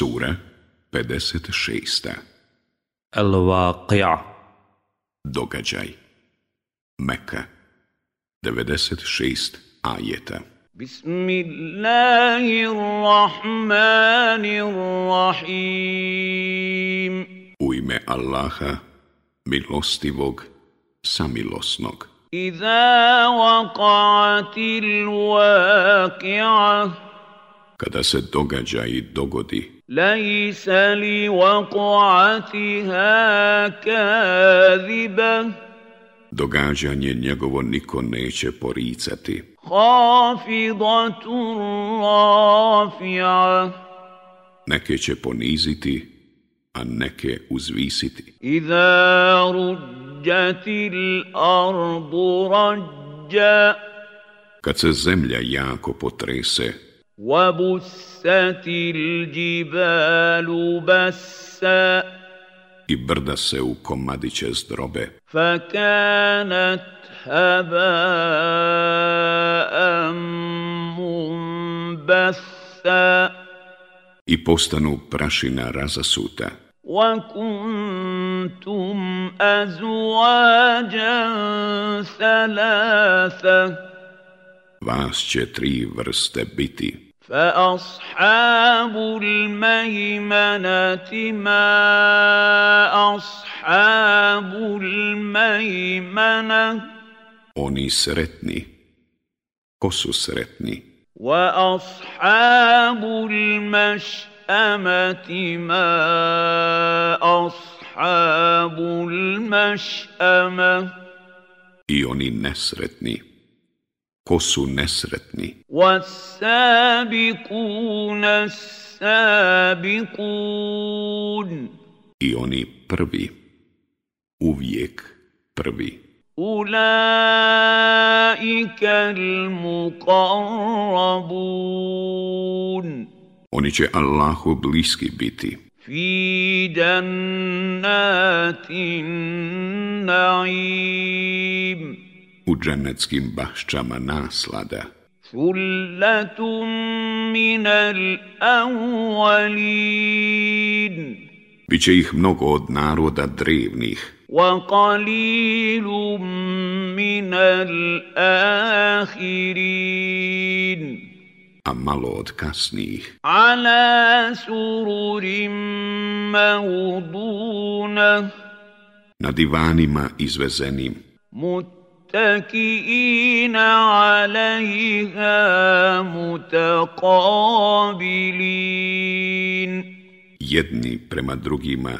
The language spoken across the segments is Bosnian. Sura 56. Al-Waqi'a. Događaj. Mekka. 96 ajeta. Bismillahirrahmanirrahim. U ime Allaha, milostivog, samilosnog. Iza waqa'ati l-waqi'ah kada se događa i dogodi. Lajsa li vaqa'atiha kaziba. Događanje njegovo niko neće poricati. Hafidatun rafi'a. Neke će poniziti, a neke uzvisiti. Iza ruđati l'ardu rađa. Kad se zemlja jako potrese, وَبُسَّتِ الْجِبَالُ بَسَّا I brda se u komadiće zdrobe. فَكَانَتْ هَبَاءً مُنْبَسَّا I postanu prašina razasuta. وَكُنْتُمْ أَزْوَاجًا ثَلَاثًا Vas će tri vrste biti. فأصحاب الميمنة ما أصحاب الميمنة Oni sretni. Ko su sretni? وأصحاب المشأمة ما أصحاب المشأمة I oni nesretni. ko su nesretni. I oni prvi, uvijek prvi. Ulaika al-muqarrabun Oni će Allahu bliski biti. Fi jannatin na'im u džennetskim bašćama naslada. Sulatum minal awalid. Biće ih mnogo od naroda drevnih. Wa qalilum minal ahirin. A malo od kasnijih. Ala sururim maudunah. Na divanima izvezenim. Mut متكئين عليها متقابلين jedni prema drugima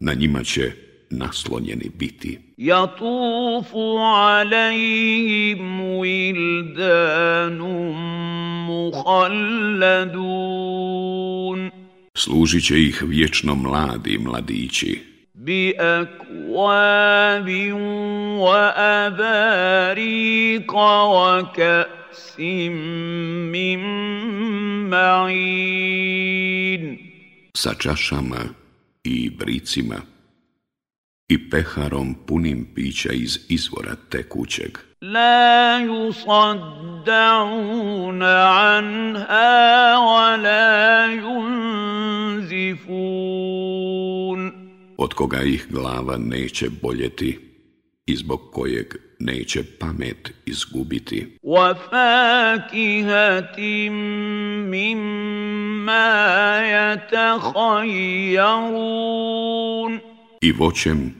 na njima će naslonjeni biti. Jatufu alaihim wildanum muhalladun. Služit će ih vječno mladi mladići. بأكواب وأباريق وكأس من معين sa čašama i bricima i peharom punim pića iz izvora tekućeg. La yusadda'una anha wa la yunzifun od koga ih glava neće boljeti i zbog kojeg neće pamet izgubiti. I voćem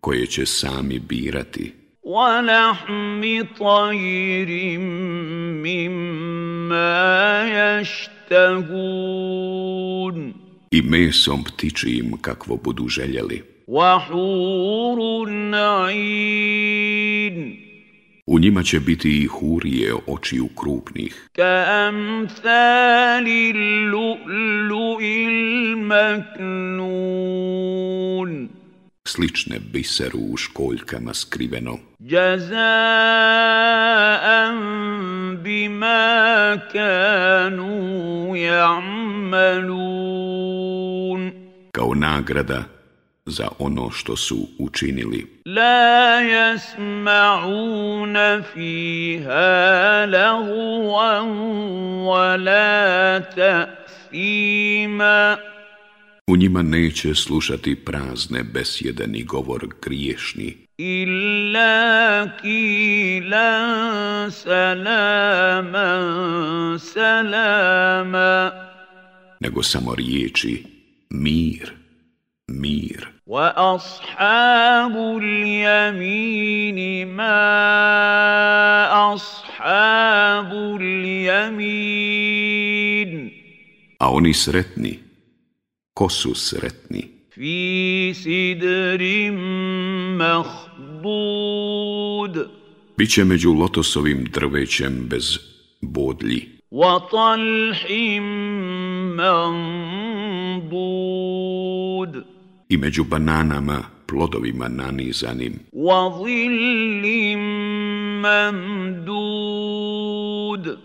koje će sami birati. ولحم طير مما يشتهون i mesom ptičijim kakvo budu željeli. U njima će biti i hurije očiju krupnih. Ka amthali lu'lu il maknun slične biseru u školjkama skriveno. Jazaan bima kanu ja'malun kao nagrada za ono što su učinili. La jasma'una fiha lahuan wa la ta'fima. U njima neće slušati prazne besjede ni govor griješni. Illa kilan salaman salama. Nego samo riječi mir, mir. Wa ashabu l'jamini ma ashabu l'jamin. A oni sretni, ko su sretni? Fi sidrim mahbud. Biće među lotosovim drvećem bez bodlji. Wa talhim mahbud i među bananama, plodovima nanizanim. Wa zillim mamdud.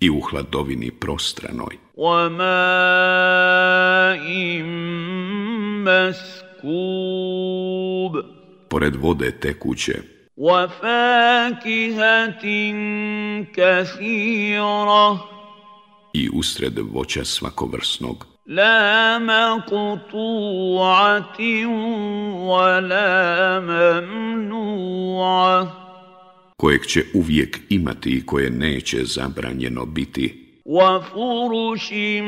I u hladovini prostranoj. Wa ma'im maskub. Pored vode tekuće. Wa fakihatin kathira. I usred voća svakovrsnog. vrsnog لا مقطوعة ولا ممنوعة kojeg će uvijek imati i koje neće zabranjeno biti. Wa furushim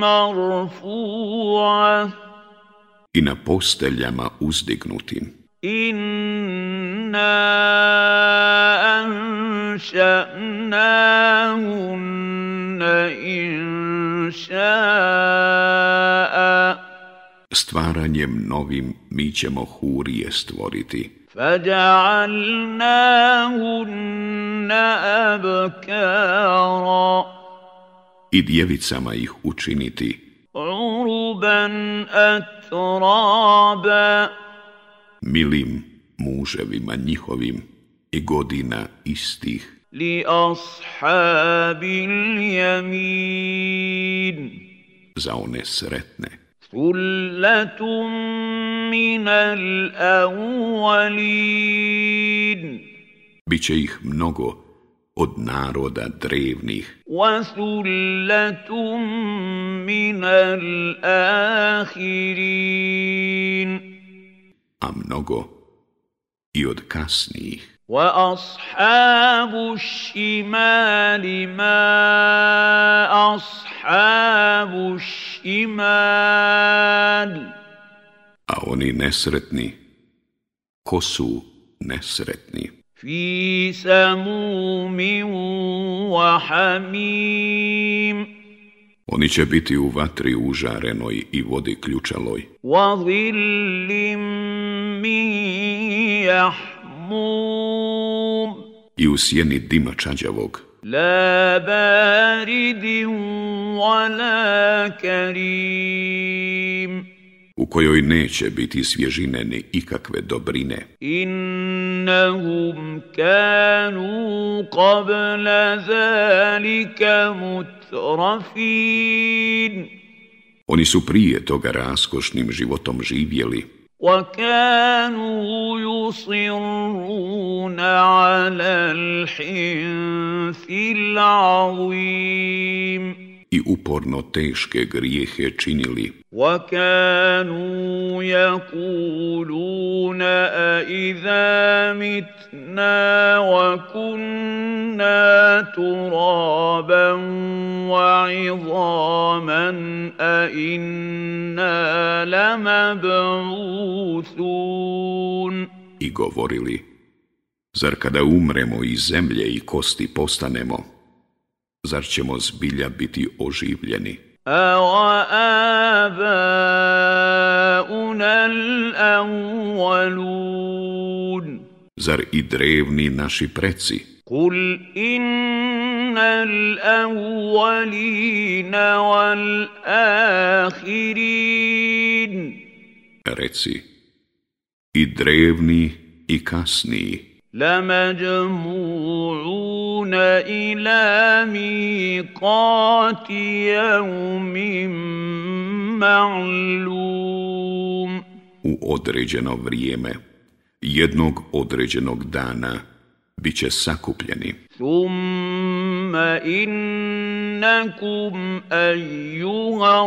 marfu'a i na posteljama uzdignutim. Inna anša'nahunna inna šaa Stvaranjem novim mi ćemo hurije stvoriti. Fađa'alnahunna abkara I djevicama ih učiniti. Uruban atraba Milim muževima njihovim i godina istih li ashabil yamin za one sretne Kulletum minal awalid. Biće ih mnogo od naroda drevnih. Wasulletum minal ahirin. A mnogo i od kasnijih. واصحاب الشمال ما اصحاب الشمال a oni nesretni ko su nesretni fi samumin wa hamim oni će biti u vatri užarenoj i vodi ključaloj wa zillim min yahmum i u sjeni dima čanđavog. La baridin wa la karim u kojoj neće biti svježine ni ikakve dobrine. Innahum kanu qabla zalika mutrafin. Oni su prije toga raskošnim životom živjeli, وكانوا يصرون على الحنث العظيم i uporno teške grijehe činili. وَكَانُوا يَقُولُونَ أَئِذَا مِتْنَا وَكُنَّا تُرَابًا وَعِظَامًا أَئِنَّا لَمَبْعُوثُونَ I govorili, zar kada umremo iz zemlje i kosti postanemo, zar ćemo zbilja biti oživljeni? Zar i drevni naši preci? Kul innal awwalina wal akhirin Reci i drevni i kasniji لمجموعون إلى ميقات يوم معلوم U određeno vrijeme, jednog određenog dana, bit će sakupljeni. Thumma innakum ejuha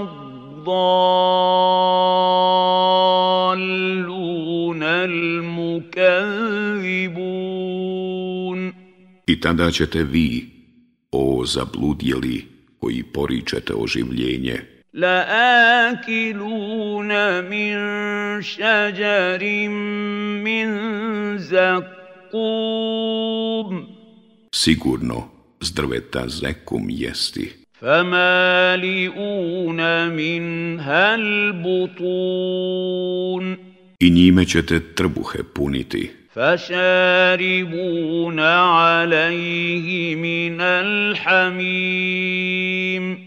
الضالون المكذبون I tada ćete vi, o zabludjeli koji poričete oživljenje, لآكلون من شجر من زقوم Sigurno, s drveta zekum jesti. فَمَالِئُونَ مِنْهَا الْبُطُونَ I njime ćete trbuhe puniti. فَشَارِبُونَ عَلَيْهِ مِنَ الْحَمِيمِ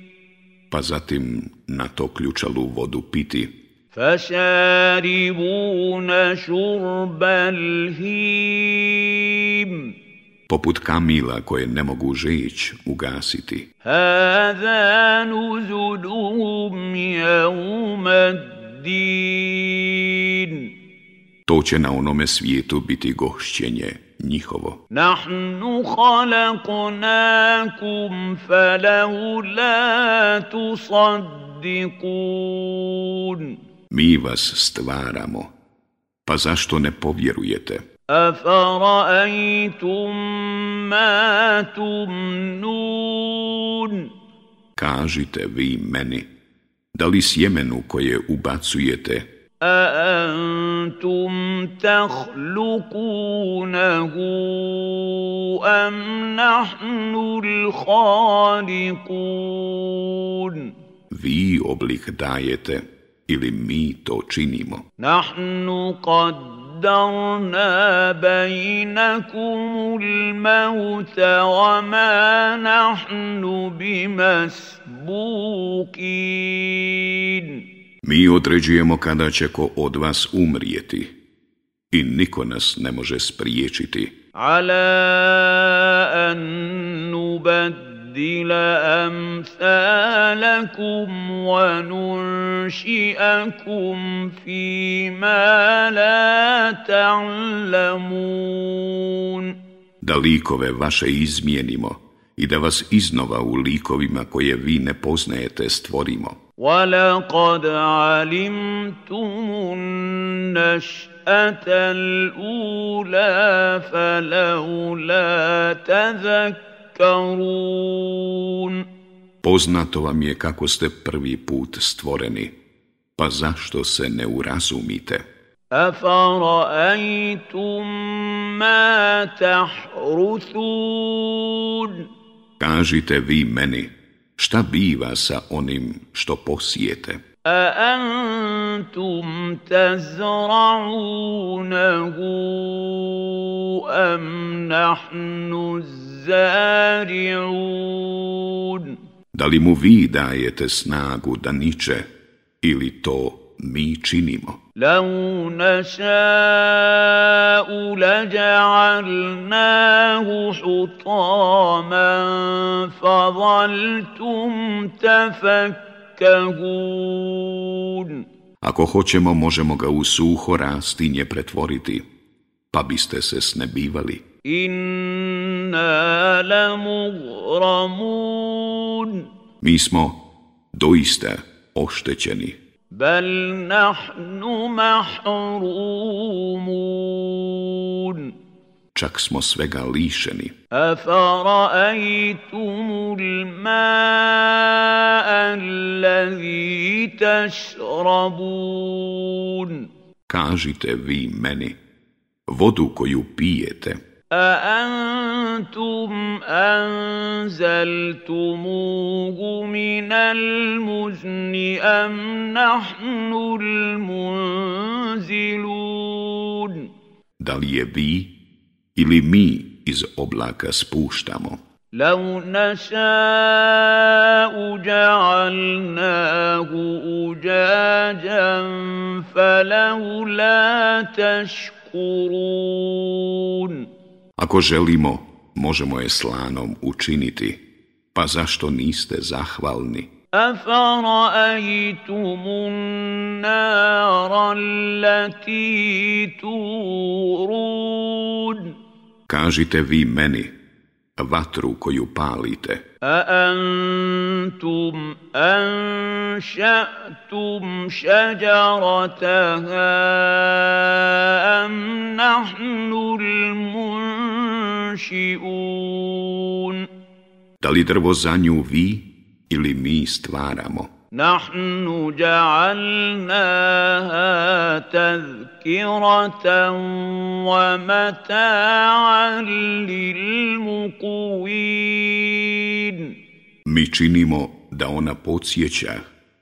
Pa zatim na to ključalu vodu piti. فَشَارِبُونَ شُرْبَ الْهِيمِ poput kamila koje ne mogu žić ugasiti. Hada nuzulum jeumaddin. To će na onome svijetu biti gošćenje njihovo. Nahnu halakunakum falau la tusaddikun. Mi vas stvaramo, pa zašto ne povjerujete? أَفَرَأَيْتُمْ مَا تُمْنُونَ Kažite vi meni, da li sjemenu koje ubacujete? أَأَنْتُمْ تَخْلُقُونَهُ أَمْ نَحْنُ الْخَالِقُونَ Vi oblik dajete ili mi to činimo? نَحْنُ قَدْ قَدَّرْنَا بَيْنَكُمُ الْمَوْتَ وَمَا نَحْنُ بِمَسْبُوكِينَ Mi određujemo kada će ko od vas umrijeti i niko nas ne može spriječiti. عَلَىٰ أَن نُبَدْ نبدل أمثالكم وننشئكم فيما لا تعلمون da likove vaše izmijenimo i da vas iznova u likovima koje vi ne poznajete stvorimo. وَلَقَدْ عَلِمْتُمُ النَّشْأَةَ الْأُولَى فَلَوْ لَا تَذَكْرِ tuzakarun. Poznato vam je kako ste prvi put stvoreni, pa zašto se ne urazumite? Afara'aytum ma tahruthun. Kažite vi meni, šta biva sa onim što posijete? A antum tazra'unahu am nahnu zra'unahu? zari'un. Da li mu vi dajete snagu da niče ili to mi činimo? Lau naša'u laja'alnahu hutaman fa zaltum tafakkahun. Ako hoćemo, možemo ga u suho rastinje pretvoriti, pa biste se snebivali. Inna inna lamugramun. Mi smo doista oštećeni. Bel nahnu mahrumun. Čak smo svega lišeni. A faraajtumu l'ma'a l'lazi tašrabun. Kažite vi meni, vodu koju pijete. أأنتم أنزلتموه من المزن أم نحن المنزلون Da li je vi ili mi iz oblaka spuštamo? لو نشاء جعلناه أجاجا فلولا تشكرون Ako želimo, možemo je slanom učiniti. Pa zašto niste zahvalni? أَفَرَأَيْتُمُ النَّارَ الَّتِي تُورُونَ Kažite vi meni, vatru koju palite. A antum anša'tum šađarataha am nahnul munši'un. Da li drvo za nju vi ili mi stvaramo? Nahnu ja'alnaha tazkiratan wa mata'an lilmuqwin Mi činimo da ona podsjeća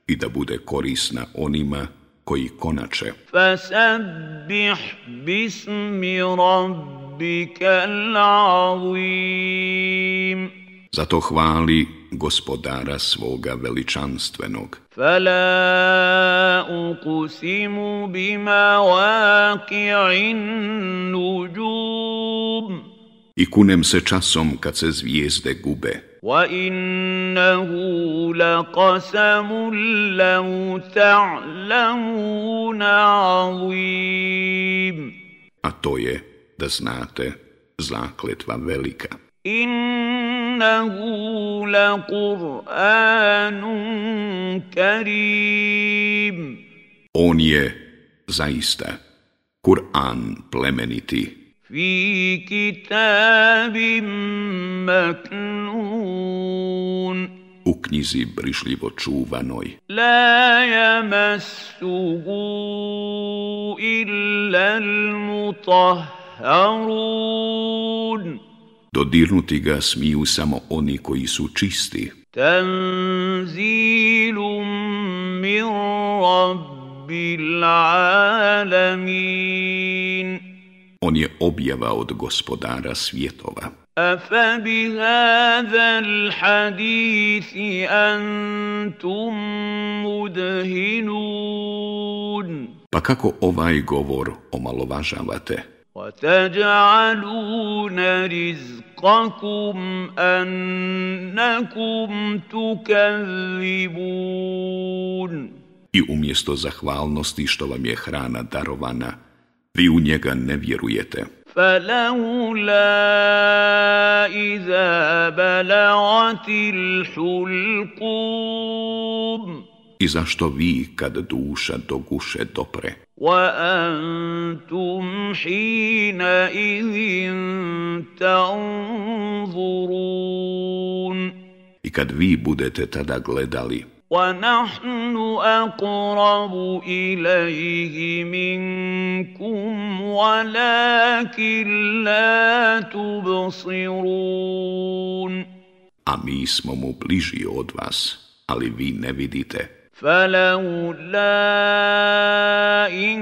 i da bude korisna onima koji konače. Fasabbih bismi rabbika al-azim. Zato hvali gospodara svoga veličanstvenog. Fala ukusimu bima vaki'in nuđub. I kunem se časom kad se zvijezde gube. Wa innahu la qasamun lau ta'lamun azim. A to je, da znate, zakletva velika. Innahu la Qur'anun karim. On je zaista Kur'an plemeniti. Fi kitabim maknun u knjizi brišljivo čuvanoj. La yamassuhu illa al-mutahharun. Dodirnuti ga smiju samo oni koji su čisti. Tanzilum min rabbil alamin. On je objava od gospodara svjetova. Afa bi hadzal hadis antum mudhinun. Pa kako ovaj govor omalovažavate? Wa taj'aluna rizqan rizqakum annakum tukazzibun I umjesto zahvalnosti što vam je hrana darovana vi u njega ne vjerujete فَلَوْلَا إِذَا بَلَغَتِ الْحُلْقُومُ zašto vi kad duša do guše dopre? Wa antum hina idhin tanzurun. I kad vi budete tada gledali. Wa nahnu aqrabu ilayhi minkum walakin la tubsirun. A mi smo mu bliži od vas, ali vi ne vidite. فلولا إن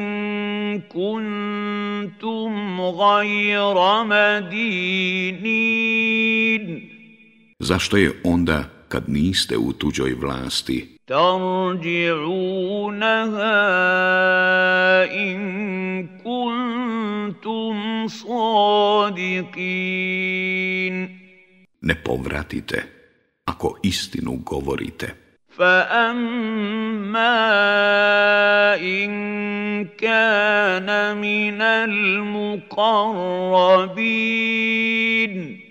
كنتم غير مدينين Zašto je onda kad niste u tuđoj vlasti? Tarđi'unaha in kuntum sadiqin. Ne povratite ako istinu govorite. فأما إن كان من المقربين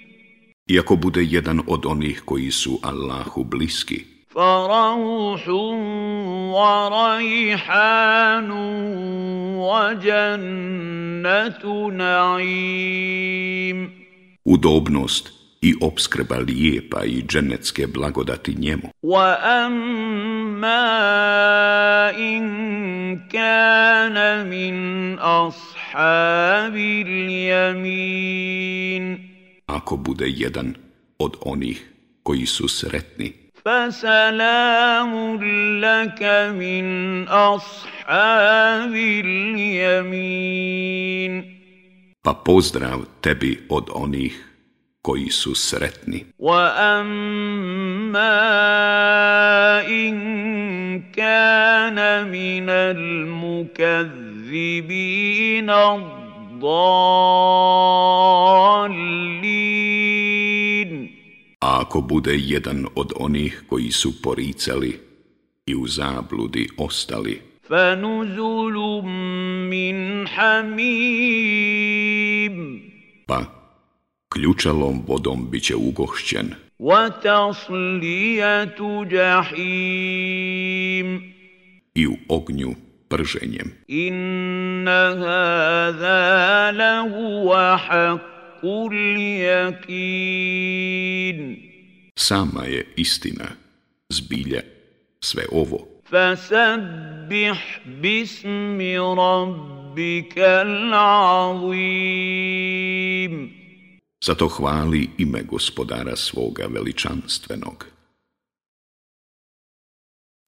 Iako bude jedan od onih koji su Allahu bliski, فَرَوْحٌ وَرَيْحَانٌ وَجَنَّةُ نَعِيمٌ Udobnost i obskrba lijepa i dženecke blagodati njemu. Wa amma in kana min ashabil jamin. Ako bude jedan od onih koji su sretni. Fa salamun laka min ashabil jamin. Pa pozdrav tebi od onih koji su sretni koji su sretni. Wa amma in kana min al-mukazzibin ad-dallin. Ako bude jedan od onih koji su poricali i u zabludi ostali, فَنُزُلُمْ مِنْ حَمِيمٍ Pa ključalom vodom biće ugošćen. وَتَصْلِيَةُ جَحِيمٌ I u ognju prženjem. إِنَّ هَذَا لَهُوَ حَقُّ Sama je istina, zbilja, sve ovo. فَسَبِّحْ بِسْمِ رَبِّكَ الْعَظِيمِ Zato hvali ime gospodara svoga veličanstvenog.